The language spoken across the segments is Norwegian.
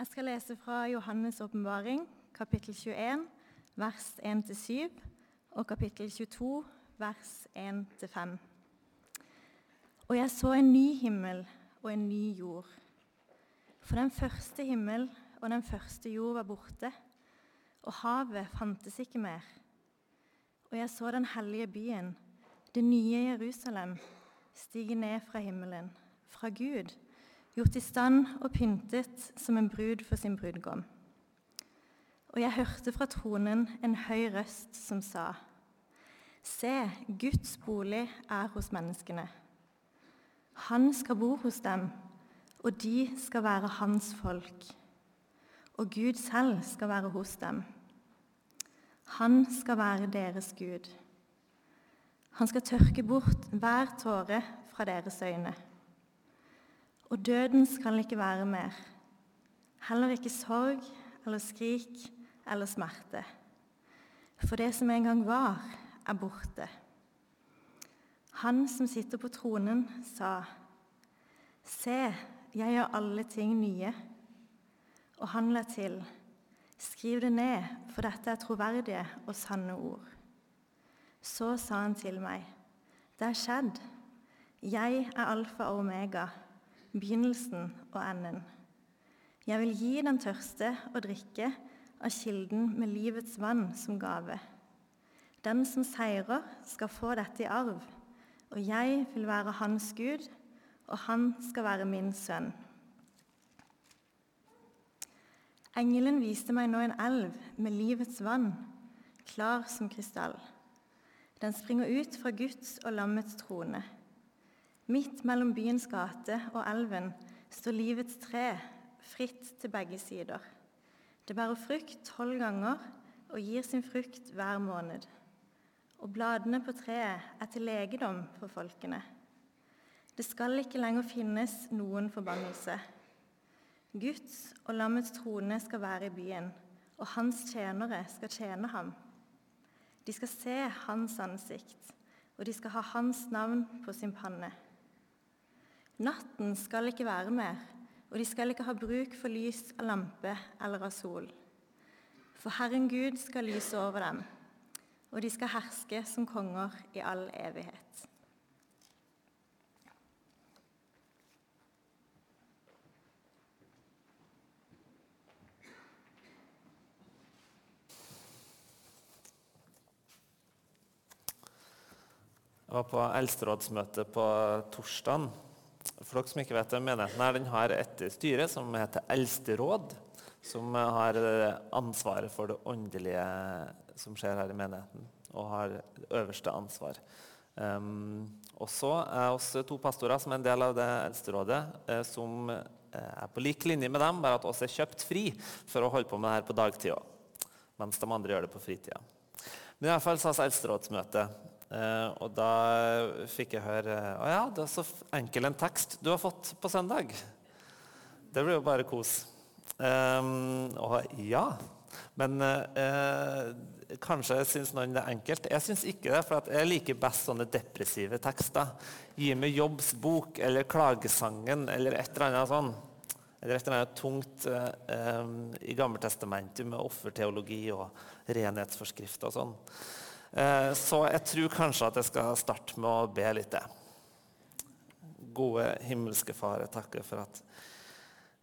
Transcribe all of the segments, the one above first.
Jeg skal lese fra Johannes' åpenbaring, kapittel 21, vers 1-7, og kapittel 22, vers 1-5. Og jeg så en ny himmel og en ny jord. For den første himmel og den første jord var borte, og havet fantes ikke mer. Og jeg så den hellige byen, det nye Jerusalem, stige ned fra himmelen, fra Gud, gjort i stand og pyntet som en brud for sin brudgom. Og jeg hørte fra tronen en høy røst som sa:" Se, Guds bolig er hos menneskene. Han skal bo hos dem, og de skal være hans folk. Og Gud selv skal være hos dem. Han skal være deres Gud. Han skal tørke bort hver tåre fra deres øyne. Og døden skal ikke være mer. Heller ikke sorg eller skrik eller smerte. For det som en gang var, er borte. Han som sitter på tronen, sa, Se, jeg gjør alle ting nye. Og han la til, Skriv det ned, for dette er troverdige og sanne ord. Så sa han til meg, Det er skjedd. Jeg er alfa og omega, begynnelsen og enden. Jeg vil gi den tørste å drikke av kilden med livets vann som gave. Den som seirer, skal få dette i arv, og jeg vil være hans Gud, og han skal være min sønn. Engelen viste meg nå en elv med livets vann, klar som krystall. Den springer ut fra Guds og lammets trone. Midt mellom byens gate og elven står livets tre, fritt til begge sider. Det bærer frukt tolv ganger og gir sin frukt hver måned. Og bladene på treet er til legedom for folkene. Det skal ikke lenger finnes noen forbannelse. Guds og lammets trone skal være i byen, og hans tjenere skal tjene ham. De skal se hans ansikt, og de skal ha hans navn på sin panne. Natten skal ikke være mer, og de skal ikke ha bruk for lys av lampe eller av sol. For Herren Gud skal lyse over dem, og de skal herske som konger i all evighet. Jeg var på eldsterådsmøte på torsdag. For dere som ikke vet det, Menigheten her, den har et styre som heter Eldsteråd, som har ansvaret for det åndelige som skjer her i menigheten, og har øverste ansvar. Um, og så er oss to pastorer som er en del av det eldsterådet, eh, som er på lik linje med dem, bare at oss er kjøpt fri for å holde på med det her på dagtida, mens de andre gjør det på fritida. Men i hvert fall så har vi eldsterådsmøte. Uh, og da fikk jeg høre Å ja, det er så enkel en tekst du har fått på søndag. Det blir jo bare kos. Um, og ja. Men uh, kanskje syns noen det er enkelt. Jeg syns ikke det, for jeg liker best sånne depressive tekster. Gi meg Jobbs bok eller Klagesangen eller et eller annet sånn. Eller et eller annet tungt uh, i Gammeltestamentet med offerteologi og renhetsforskrift og sånn. Eh, så jeg tror kanskje at jeg skal starte med å be litt. Gode himmelske Far, jeg takker for at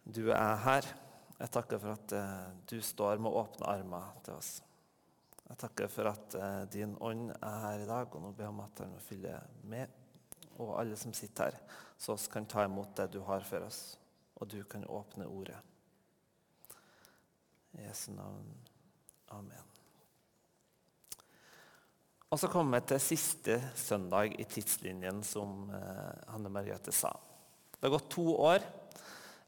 du er her. Jeg takker for at eh, du står med åpne armer til oss. Jeg takker for at eh, din ånd er her i dag, og nå ber jeg om at den må fylle med og alle som sitter her, så oss kan ta imot det du har for oss, og du kan åpne ordet. I Jesu navn. Amen. Og så kommer vi til siste søndag i tidslinjen, som eh, Hanne Margrethe sa. Det har gått to år.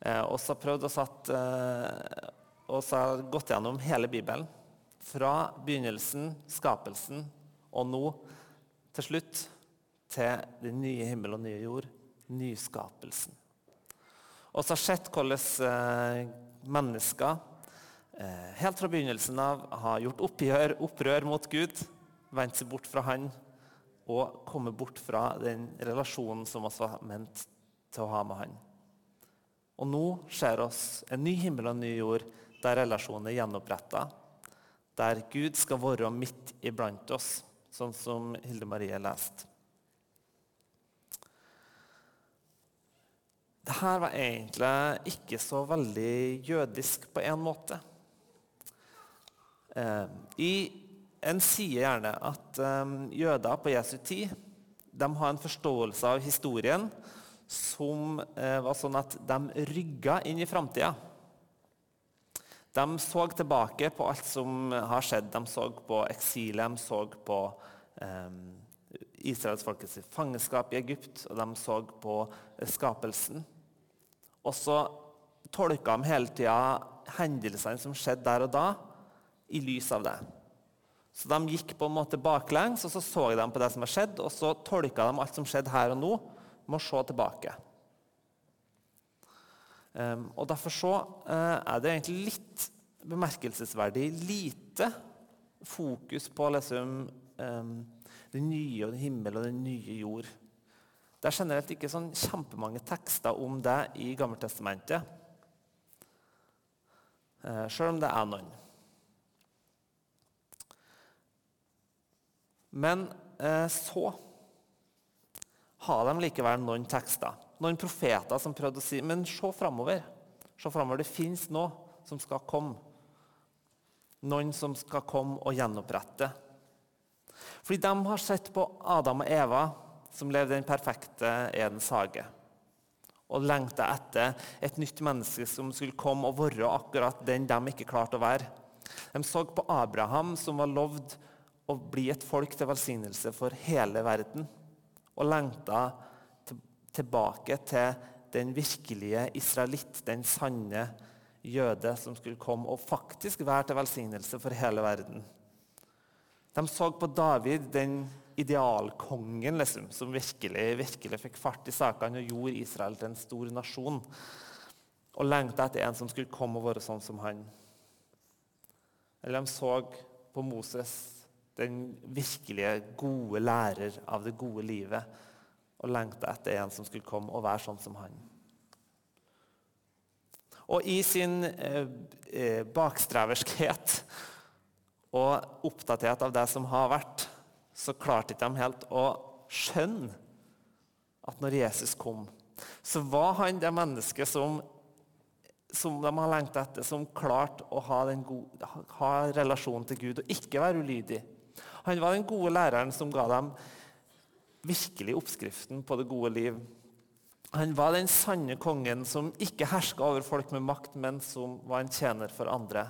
Eh, og så har prøvd å satt, eh, og så har gått gjennom hele Bibelen. Fra begynnelsen, skapelsen, og nå til slutt til den nye himmel og nye jord, nyskapelsen. Og så har sett hvordan eh, mennesker eh, helt fra begynnelsen av har gjort oppgjør, opprør mot Gud vendt seg bort fra han og komme bort fra den relasjonen som vi var ment til å ha med han. Og nå ser oss en ny himmel og en ny jord der relasjonen er gjenoppretta. Der Gud skal være midt iblant oss, sånn som Hilde Marie leste. Dette var egentlig ikke så veldig jødisk på en måte. Eh, I En sier gjerne at eh, jøder på Jesu tid de har en forståelse av historien som eh, var sånn at de rygga inn i framtida. De så tilbake på alt som har skjedd. De så på eksilet, de så på eh, israelsfolkets fangenskap i Egypt, og de så på skapelsen. Og så tolka de hele tida hendelsene som skjedde der og da, i lys av det. Så De gikk på en måte baklengs og så så de på det som har skjedd, og så tolka de alt som skjedde her og nå, med å se tilbake. Um, og Derfor så, uh, er det egentlig litt bemerkelsesverdig lite fokus på liksom, um, den nye himmel og den nye jord. Det er generelt ikke sånn kjempemange tekster om det i Gammeltestamentet. Eh, Sjøl om det er noen. Men eh, så har de likevel noen tekster, noen profeter som prøvde å si Men se framover. Se framover. Det fins noe som skal komme. Noen som skal komme og gjenopprette. Fordi de har sett på Adam og Eva som levde den perfekte Edens hage. Og lengta etter et nytt menneske som skulle komme og være akkurat den de ikke klarte å være. De så på Abraham, som var lovd å bli et folk til velsignelse for hele verden. Og lengta tilbake til den virkelige israelitt, den sanne jøde, som skulle komme og faktisk være til velsignelse for hele verden. De så på David, den idealkongen liksom, som virkelig, virkelig fikk fart i sakene og gjorde Israel til en stor nasjon. Og lengta etter en som skulle komme og være sånn som han. Eller de så på Moses, den virkelige gode lærer av det gode livet, og lengta etter en som skulle komme og være sånn som han. Og i sin eh, eh bakstreverskhet og oppdatert av det som har vært, så klarte de helt å skjønne at når Jesus kom, så var han det mennesket som, som de har lengta etter, som klarte å ha, ha relasjonen til Gud og ikke være ulydig. Han var den gode læreren som ga dem virkelig oppskriften på det gode liv. Han var den sanne kongen som ikke herska over folk med makt, men som var en tjener for andre.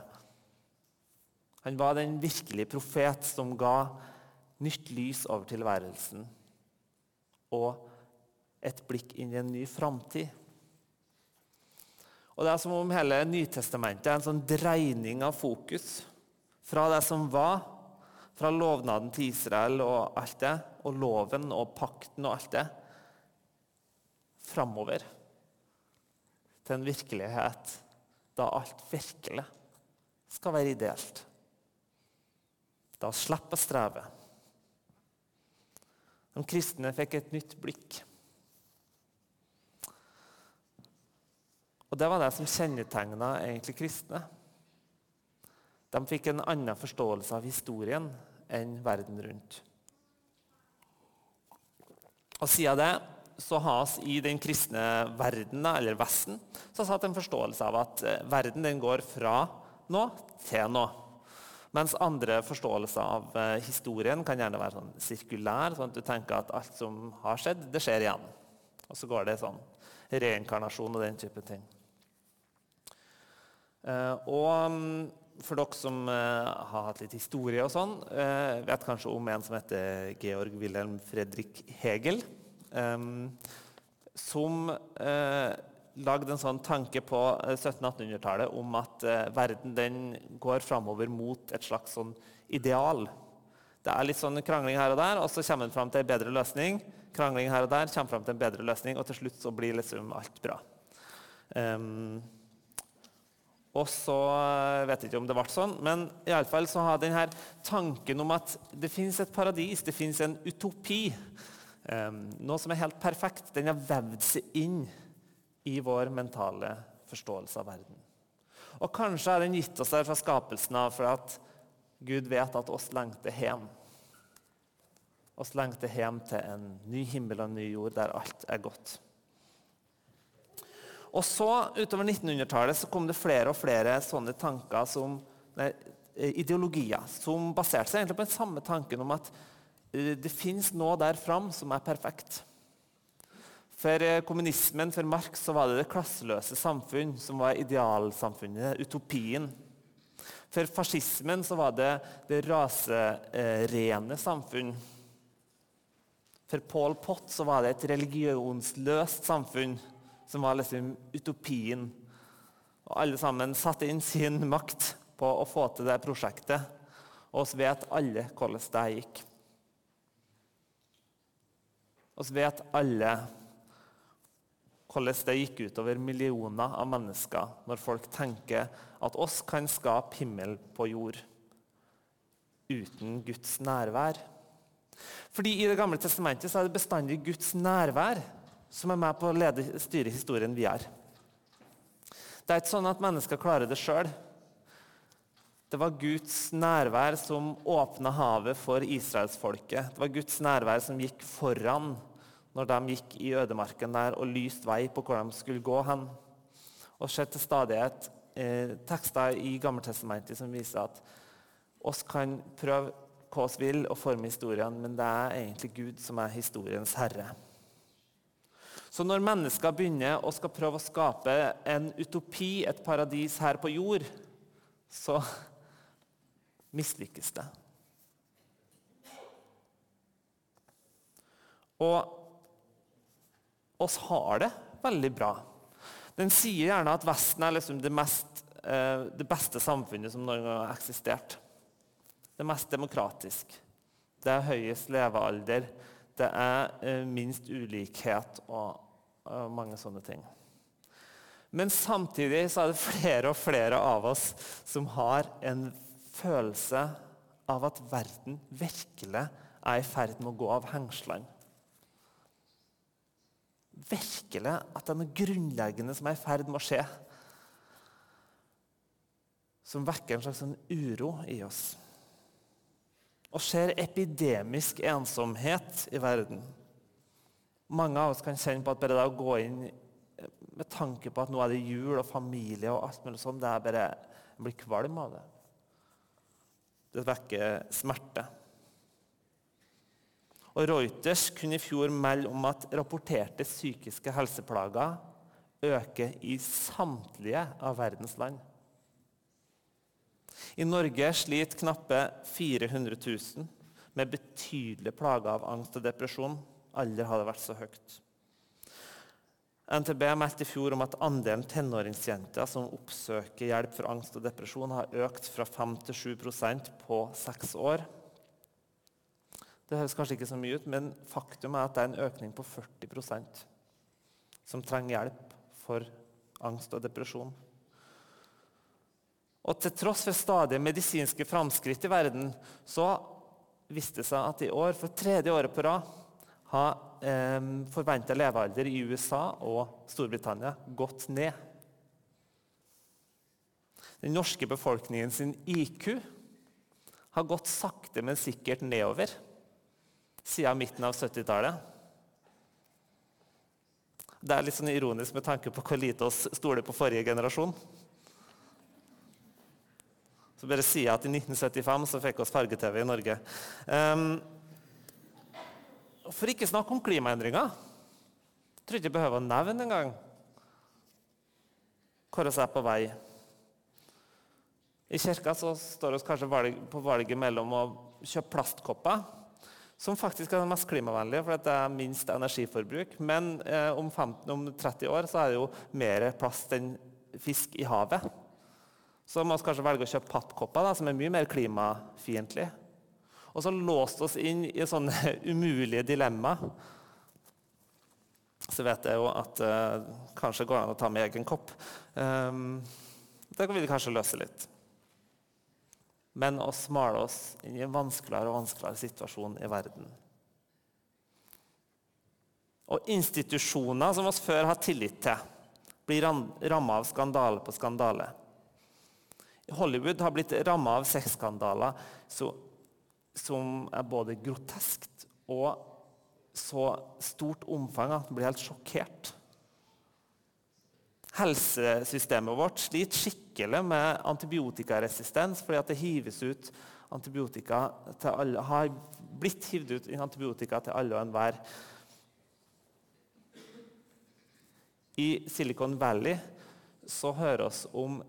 Han var den virkelige profet som ga nytt lys over tilværelsen og et blikk inn i en ny framtid. Og Det er som om hele Nytestamentet er en sånn dreining av fokus fra det som var, fra lovnaden til Israel og alt det, og loven og pakten og alt det, framover til en virkelighet da alt virkelig skal være ideelt. Da slipper å streve. De kristne fikk et nytt blikk. Og Det var det som kjennetegna kristne. De fikk en annen forståelse av historien enn verden rundt. Og Siden det så har vi i den kristne verden, eller Vesten, så har vi hatt en forståelse av at eh, verden den går fra nå til nå. Mens andre forståelser av eh, historien kan gjerne være sånn sirkulær. sånn at du tenker at alt som har skjedd, det skjer igjen. Og så går det sånn reinkarnasjon og den type ting. Eh, og mm, for dere som eh, har hatt litt historie og sånn, eh, vet kanskje om en som heter Georg Wilhelm Fredrik Hegel. Eh, som lagde en sånn tanke på 1700-1800-tallet eh, om at eh, verden den går framover mot et slags sånn ideal. Det er litt sånn krangling her og der, og så kommer en fram til en bedre løsning. Krangling her og der, kommer fram til en bedre løsning, og til slutt så blir liksom alt bra. Um, og så eh, vet jeg ikke om det ble sånn, men i alle fall så har denne tanken om at det fins et paradis, det fins en utopi, um, noe som er helt perfekt, den har vevd seg inn i vår mentale forståelse av verden. Og kanskje har den gitt oss det fra skapelsen av for at Gud vet at oss lengter hjem. Oss lengter hjem til en ny himmel og en ny jord der alt er godt. Og så, Utover 1900-tallet så kom det flere og flere sånne tanker som nei, ideologier som baserte seg egentlig på den samme tanken om at eh, det fins noe der fram som er perfekt. For eh, kommunismen, for Marx, så var det det klasseløse samfunn som var idealsamfunnet, utopien. For fascismen så var det det raserene samfunn. For Paul Pott så var det et religionsløst samfunn som var liksom utopien. Og alle sammen satte inn sin makt på å få til det prosjektet. Og vi vet alle hvordan det gikk. Vi vet alle hvordan det gikk utover millioner av mennesker når folk tenker at oss kan skape himmel på jord uten Guds nærvær. Fordi I Det gamle testamentet så er det bestandig Guds nærvær som er med på å lede, styre historien vi er. Det er ikke sånn at mennesker klarer det sjøl. Det var Guds nærvær som åpna havet for israelsfolket. Det var Guds nærvær som gikk foran når de gikk i ødemarken der og lyste vei på hvor de skulle gå hen. Og ser til stadighet eh, tekster i Gammeltestamentet som viser at oss kan prøve hva vi vil og forme historien, men det er egentlig Gud som er historiens herre. Så når mennesker begynner å skal prøve å skape en utopi, et paradis her på jord, så mislykkes det. Og oss har det veldig bra. Den sier gjerne at Vesten er liksom det, mest, eh, det beste samfunnet som noen gang har eksistert. Det mest demokratisk. Det er høyest levealder. Det er eh, minst ulikhet og, og mange sånne ting. Men samtidig så er det flere og flere av oss som har en følelse av at verden virkelig er i ferd med å gå av hengslene virkelig at det er noe grunnleggende som er i ferd med å skje. Som vekker en slags sånn uro i oss. Og ser epidemisk ensomhet i verden. Mange av oss kan kjenne på at bare det å gå inn med tanke på at nå er det jul og familie og alt mulig sånn, det er bare, Jeg blir kvalm av det. Det vekker smerte. Og Reuters kunne i fjor melde om at rapporterte psykiske helseplager øker i samtlige av verdens land. I Norge sliter knappe 400 000 med betydelige plager av angst og depresjon. Aldri har det vært så høyt. NTB meldte i fjor om at andelen tenåringsjenter som oppsøker hjelp for angst og depresjon, har økt fra 5 til 7% på seks år. Det høres kanskje ikke så mye ut, men faktum er at det er en økning på 40% som trenger hjelp for angst og depresjon. Og til tross for stadige medisinske framskritt i verden så viste det seg at i år, for tredje året på rad, har eh, forventa levealder i USA og Storbritannia gått ned. Den norske befolkningen sin IQ har gått sakte, men sikkert nedover siden midten av 70-tallet. Det er litt sånn ironisk med tanke på hvor lite oss stoler på forrige generasjon. Så bare sier jeg at I 1975 så fikk oss farge-TV i Norge. Um, for ikke snakke om klimaendringer. Jeg tror ikke jeg behøver å nevne engang hvor vi er på vei. I kirka så står vi kanskje på valget mellom å kjøpe plastkopper som faktisk er den mest klimavennlige, for det er minst energiforbruk. Men eh, om, 15, om, 30 år så er det jo mer plast enn fisk i havet. Så må vi kanskje velge å kjøpe pappkopper, som er mye mer klimafiendtlig. Og så låst oss inn i sånne umulige dilemmaer. Så vet jeg jo at eh, kanskje går an å ta med egen kopp. Um, det vi kanskje løse litt men å smale oss inn i en vanskeligere og vanskeligere situasjon i verden. Og institusjoner som vi før har tillit til, blir ramma av skandale på skandale. Hollywood har blitt ramma av sexskandaler som er både groteskt og så stort omfang at man blir helt sjokkert. Helsesystemet vårt sliter skikkelig med antibiotikaresistens fordi det hives ut antibiotika til alle, har blitt hivd ut antibiotika til alle og enhver. I Silicon Valley så vi om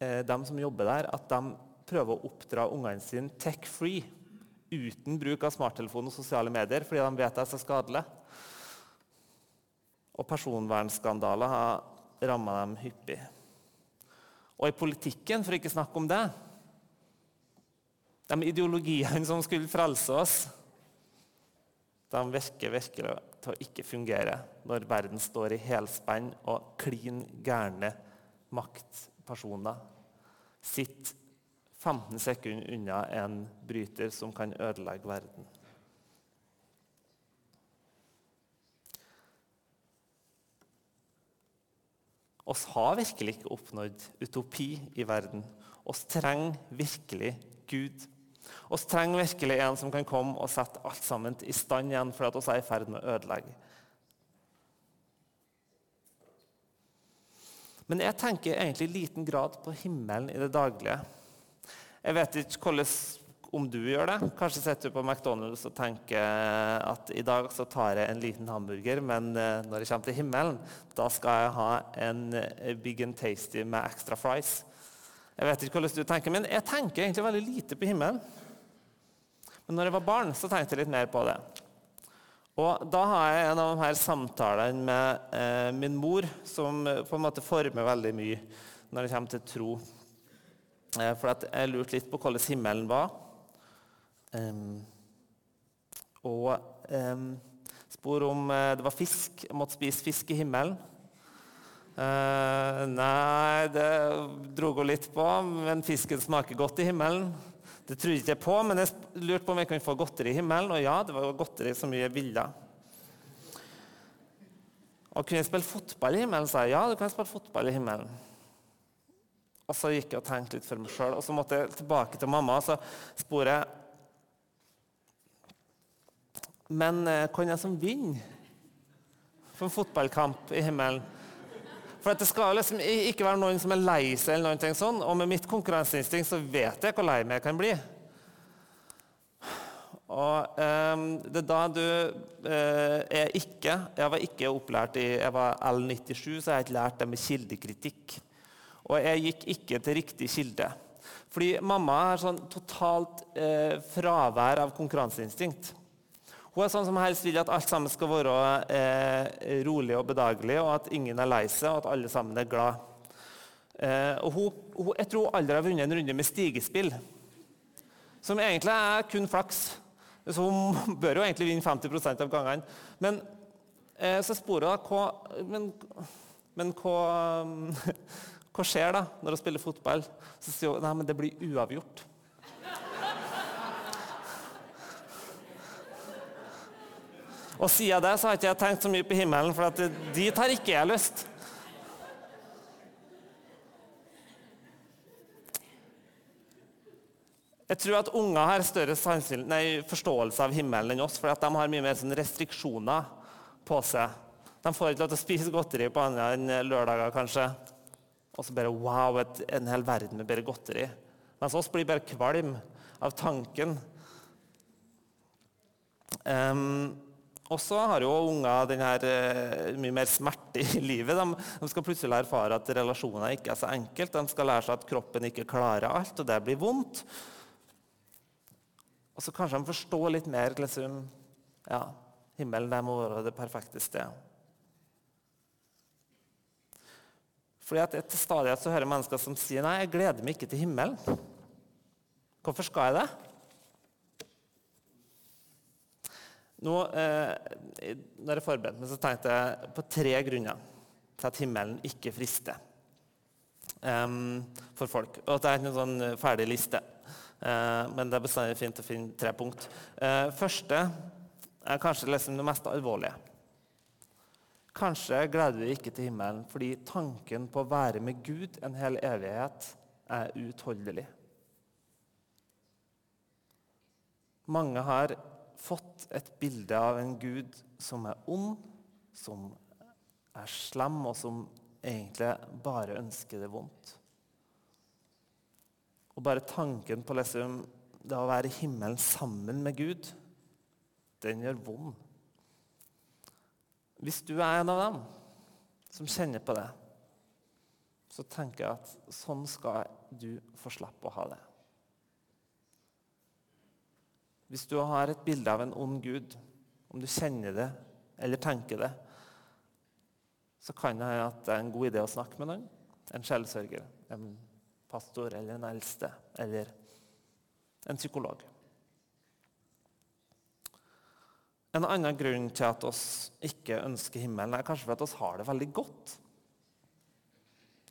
eh, dem som jobber der, at de prøver å oppdra ungene sine tech-free uten bruk av smarttelefon og sosiale medier fordi de vet det er så skadelig. Og personvernskandaler har ramma dem hyppig. Og i politikken, for ikke snakke om det De ideologiene som skulle frelse oss, de virker virkelig til å ikke fungere når verden står i helspenn og klin gærne maktpersoner sitter 15 sekunder unna en bryter som kan ødelegge verden. oss har virkelig ikke oppnådd utopi i verden. oss trenger virkelig Gud. oss trenger virkelig en som kan komme og sette alt sammen i stand igjen for at oss er i ferd med å ødelegge. Men jeg tenker egentlig i liten grad på himmelen i det daglige. Jeg vet ikke hvordan om du gjør det. Kanskje sitter du på McDonald's og tenker at i dag så tar jeg en liten hamburger, men eh, når jeg kommer til himmelen, da skal jeg ha en eh, big and tasty med extra fries. Jeg vet ikke hvordan du tenker, men jeg tenker egentlig veldig lite på himmelen. Men når jeg var barn, så tenkte jeg litt mer på det. Og Da har jeg en av de her samtalene med eh, min mor som på en måte former veldig mye når det kommer til tro. Eh, for jeg lurte litt på hvordan himmelen var. Um, og um, spor om eh, det var fisk. Jeg måtte spise fisk i himmelen. Uh, nei, det dro hun litt på, men fisken smaker godt i himmelen. Det trodde jeg ikke på, men jeg lurte på om jeg kunne få godteri i himmelen. Og ja, det var godteri så mye jeg ville. Og kunne jeg spille fotball i himmelen, sa jeg. Ja, du kan spille fotball i himmelen. Og så gikk jeg og tenkte litt for meg sjøl, og så måtte jeg tilbake til mamma. og så spurte jeg men kan hvem er som vinner for en fotballkamp i himmelen? For Det skal liksom ikke være noen som er lei seg, eller noe sånt, og med mitt konkurranseinstinkt så vet jeg hvor lei meg jeg kan bli. Og um, det er da du uh, er ikke Jeg var ikke opplært i Jeg var L97, så jeg har ikke lært det med kildekritikk. Og jeg gikk ikke til riktig kilde. Fordi mamma har sånn totalt uh, fravær av konkurranseinstinkt. Hun er sånn som helst vil at alt sammen skal være eh, rolig og bedagelig, og at ingen er lei seg, og at alle sammen er glad. Eh, og hun, hun, jeg tror hun aldri har vunnet en runde med stigespill, som egentlig er kun flaks. Så hun bør jo egentlig vinne 50% av gangene. Men eh, så spør hun hva, men, men hva, hva skjer da når hun spiller fotball? Så sier hun nei, men det blir uavgjort. Og siden det så har ikke jeg tenkt så mye på himmelen, for at dit har ikke jeg lyst. Jeg tror at unger har større nei, forståelse av himmelen enn oss, for de har mye mer sånn restriksjoner på seg. De får ikke lov til å spise godteri på andre enn lørdager, kanskje. Og så bare wow, et, en hel verden med bare godteri. Mens oss blir bare kvalm av tanken. Um, og så har jo unger denne, uh, mye mer smerte i livet. De, de, skal plutselig erfare at relasjoner ikke er så enkelt. De skal lære seg at kroppen ikke klarer alt, og det blir vondt. Og så kanskje de forstår litt mer liksom, ja, himmelen det må være det perfekte sted. Fordi at Til stadighet så hører mennesker som sier nei, jeg gleder meg ikke til himmelen. Hvorfor skal jeg det? Nå, eh, når jeg forberedte meg, så tenkte jeg på tre grunner til at himmelen ikke frister um, for folk. Og Det er ikke noen sånn ferdig liste, uh, men det er bestandig fint å finne tre punkt. Uh, første er kanskje liksom det mest alvorlige. Kanskje gleder deg ikke til himmelen fordi tanken på å være med Gud en hel evighet er uutholdelig. Mange har fått et bilde av en Gud som er ond, som er slem, og som egentlig bare ønsker det vondt. Og bare tanken på liksom, det å være i himmelen sammen med Gud, den gjør vond. Hvis du er en av dem som kjenner på det, så tenker jeg at sånn skal du få slippe å ha det. Hvis du har et bilde av en ond gud, om du kjenner det eller tenker det, så kan det hende at det er en god idé å snakke med noen. En sjelsørger, en pastor eller en eldste eller en psykolog. En annen grunn til at oss ikke ønsker himmelen, er kanskje for at oss har det veldig godt.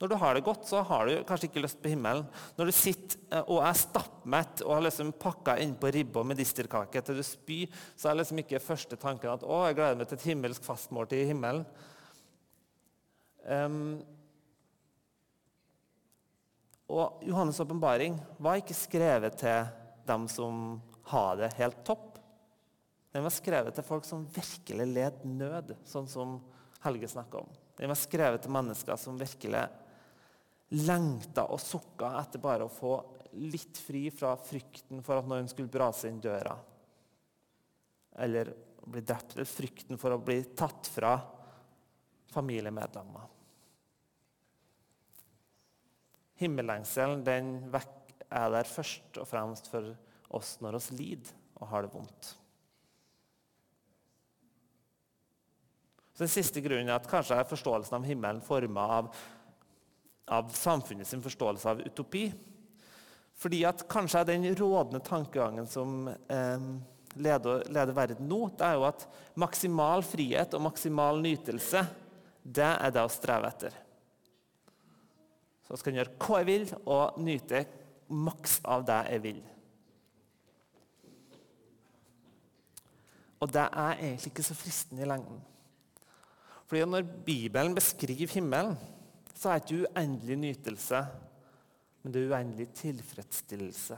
Når du har det godt, så har du kanskje ikke lyst på himmelen. Når du sitter eh, og er stappmett og har liksom pakka innpå ribba med disterkake til du spyr, så er liksom ikke første tanken at 'Å, jeg gleder meg til et himmelsk fastmåltid i himmelen'. Um, og Johannes' åpenbaring var ikke skrevet til dem som har det helt topp. Den var skrevet til folk som virkelig led nød, sånn som Helge snakka om. Den var skrevet til mennesker som virkelig lengta og sukka etter bare å få litt fri fra frykten for at noen skulle brase inn døra. Eller bli drept. Eller frykten for å bli tatt fra familiemedlemmer. Himmellengselen den er der først og fremst for oss når oss lider og har det vondt. Så Den siste grunnen er at kanskje er forståelsen av himmelen forma av av samfunnet sin forståelse av utopi. Fordi at kanskje den rådende tankegangen som eh, leder, leder, verden nå, det er jo at maksimal frihet og maksimal nytelse, det er det å streve etter. Så skal gjøre hva jeg vil, og nyte maks av det jeg vil. Og det er egentlig ikke så fristende i lengden. Fordi når Bibelen beskriver himmelen, så er det ikke uendelig nytelse, men det er uendelig tilfredsstillelse.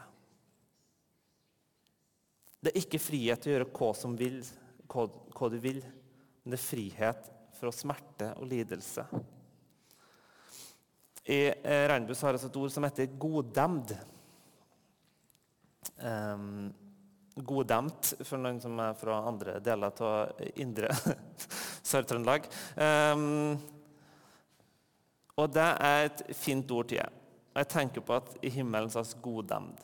Det er ikke frihet til å gjøre hva som vil, hva, hva du vil, men det er frihet fra smerte og lidelse. I eh, har vi et ord som heter 'goddemd'. Um, for noen som er fra andre deler av indre Sør-Trøndelag. Um, og det er et fint ord til jeg. Og Jeg tenker på at i himmelen så er godemd.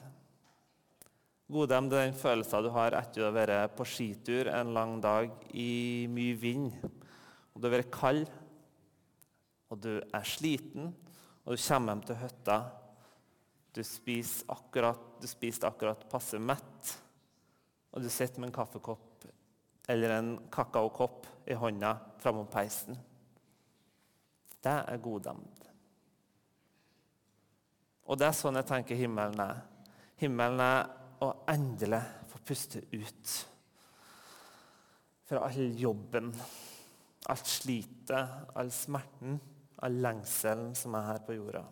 Godemd er den følelsen du har etter å ha vært på skitur en lang dag i mye vind. Og Du har vært kald, og du er sliten, og du kommer hjem til hytta. Du spiser akkurat, du spiste akkurat passe mett, og du sitter med en kaffekopp eller en kakaokopp i hånda framom peisen. Det er godemd. Og det er sånn jeg tenker himmelen er. Himmelen er å endelig få puste ut fra all jobben, alt slitet, all smerten, all lengselen som er her på jorda.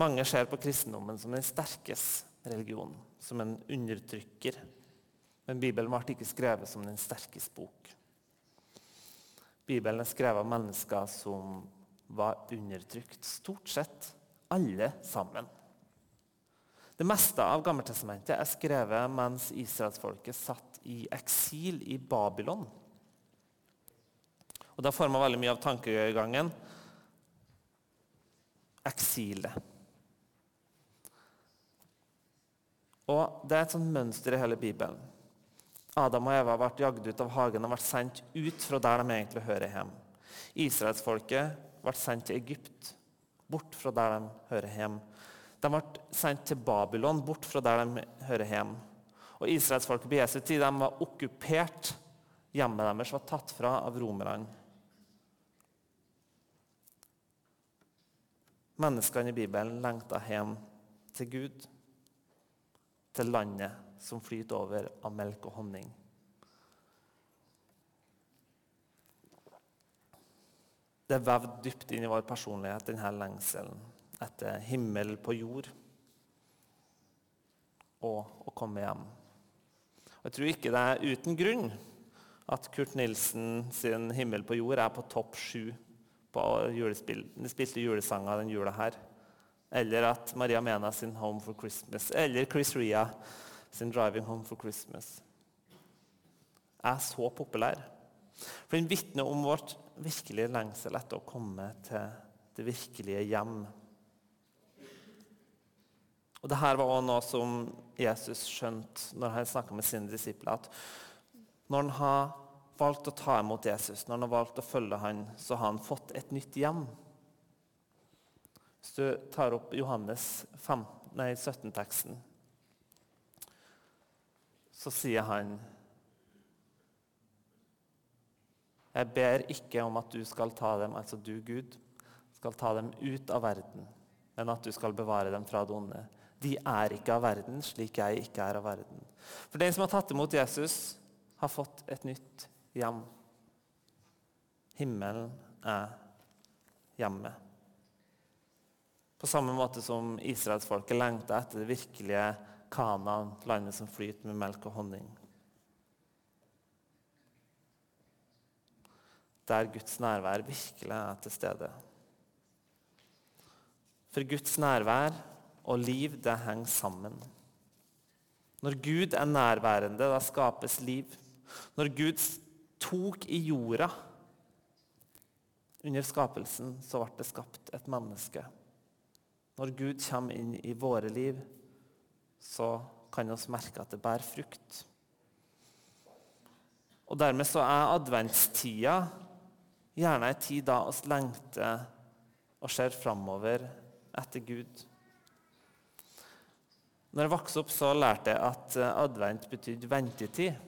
Mange ser på kristendommen som den sterkes religion som en undertrykker. Men Bibelen ble ikke skrevet som den sterkes bok. Bibelen er skrevet av mennesker som var undertrykt. Stort sett alle sammen. Det meste av Gammeltestamentet er skrevet mens israelsfolket satt i eksil i Babylon. Og Det får forma veldig mye av tankegangen. Eksilet. Og Det er et sånt mønster i hele Bibelen. Adam og Eva har vært jagd ut av hagen og vært sendt ut fra der de egentlig hører hjemme. Israelsfolket ble sendt til Egypt, bort fra der de hører hjemme. De ble sendt til Babylon, bort fra der de hører hjemme. Og Israelsfolket på Jesu tid de var okkupert. Hjemmet deres var tatt fra av romerne. Menneskene i Bibelen lengta hjem til Gud. Til landet som flyter over av melk og honning. Det er vevd dypt inn i vår personlighet, denne lengselen etter himmel på jord og å komme hjem. Jeg tror ikke det er uten grunn at Kurt Nilsen sin 'Himmel på jord' er på topp sju på julespill. Spilte julesanger den jula her. Eller at Maria Mena sin 'Home for Christmas'. Eller Chris Ria sin 'Driving Home for Christmas'. Er så populær. For den vitner om vårt virkelige lengsel etter å komme til det virkelige hjem. Og Dette var også noe som Jesus skjønte når han snakka med sine disipler. at Når han har valgt å ta imot Jesus, når han har valgt å følge han, så har han fått et nytt hjem. Hvis du tar opp Johannes 17-teksten, så sier han Jeg ber ikke om at du skal ta dem, altså du, Gud, skal ta dem ut av verden, men at du skal bevare dem fra det onde. De er ikke av verden, slik jeg ikke er av verden. For den som har tatt imot Jesus, har fått et nytt hjem. Himmelen er hjemmet. På samme måte som israelsfolket lengta etter det virkelige Kanaan, landet som flyter med melk og honning. Der Guds nærvær virkelig er til stede. For Guds nærvær og liv, det henger sammen. Når Gud er nærværende, da skapes liv. Når Gud tok i jorda under skapelsen, så ble det skapt et menneske. Når Gud kommer inn i våre liv, så kan vi merke at det bærer frukt. Og Dermed så er adventstida gjerne en tid da vi lengter og ser framover etter Gud. Når jeg vokste opp, så lærte jeg at eh, advent betydde ventetid.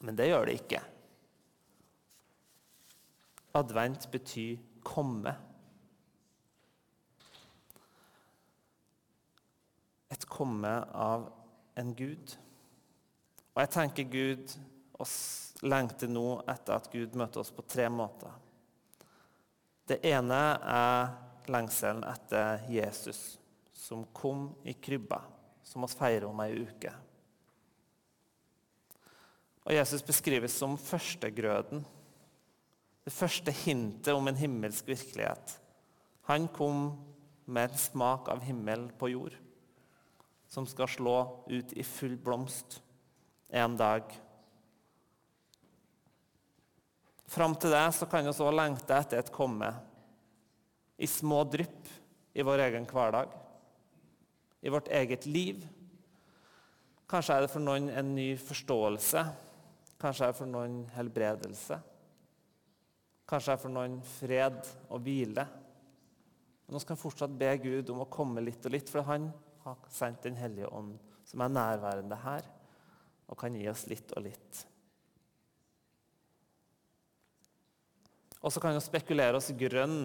Men det gjør det ikke. Advent betyr komme. Et komme av en Gud. Og jeg tenker Gud oss lengter nå etter at Gud møter oss på tre måter. Det ene er lengselen etter Jesus som kom i krybba, som vi feirer om ei uke. Og Jesus beskrives som førstegrøden, det første hintet om en himmelsk virkelighet. Han kom med en smak av himmel på jord, som skal slå ut i full blomst en dag. Fram til det så kan vi også lengte etter et komme i små drypp i vår egen hverdag i vårt eget liv. Kanskje er det for noen en ny forståelse. Kanskje er det for noen helbredelse. Kanskje er det for noen fred og hvile. Men vi kan fortsatt be Gud om å komme litt og litt, for han har sendt Den hellige ånd, som er nærværende her, og kan gi oss litt og litt. Og så kan vi spekulere oss grønn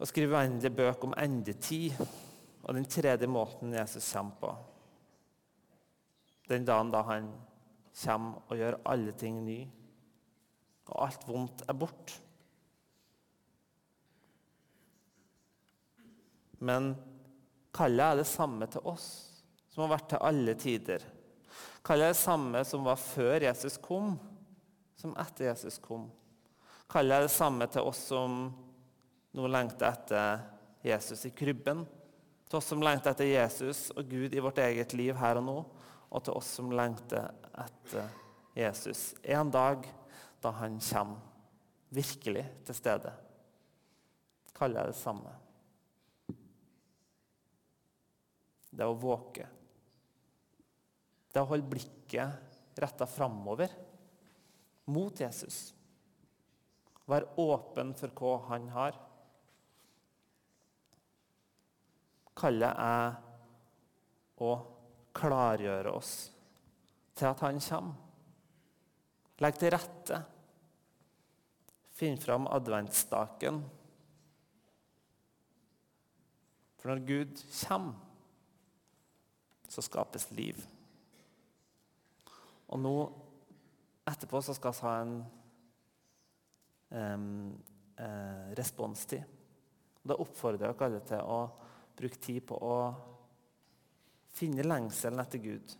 og skrive uendelige bøker om endetid. Og den tredje måten Jesus kommer på, den dagen da han kommer og gjør alle ting ny, og alt vondt er borte. Men kallet er det samme til oss, som har vært til alle tider. Kallet er det samme som var før Jesus kom, som etter Jesus kom. Kallet er det samme til oss som nå lengter etter Jesus i krybben til oss som lengter etter Jesus og Gud i vårt eget liv her og nå, og til oss som lengter etter Jesus en dag da han kommer virkelig til stede. Kaller jeg det samme. Det er å våke. Det er å holde blikket retta framover, mot Jesus. Være åpen for hva han har. Kallet er å klargjøre oss til at han kommer. Legg til rette. Finn fram adventsstaken. For når Gud kommer, så skapes liv. Og nå etterpå så skal vi ha en um, uh, responstid. Da oppfordrer jeg dere alle til å bruke tid på å finne lengselen etter Gud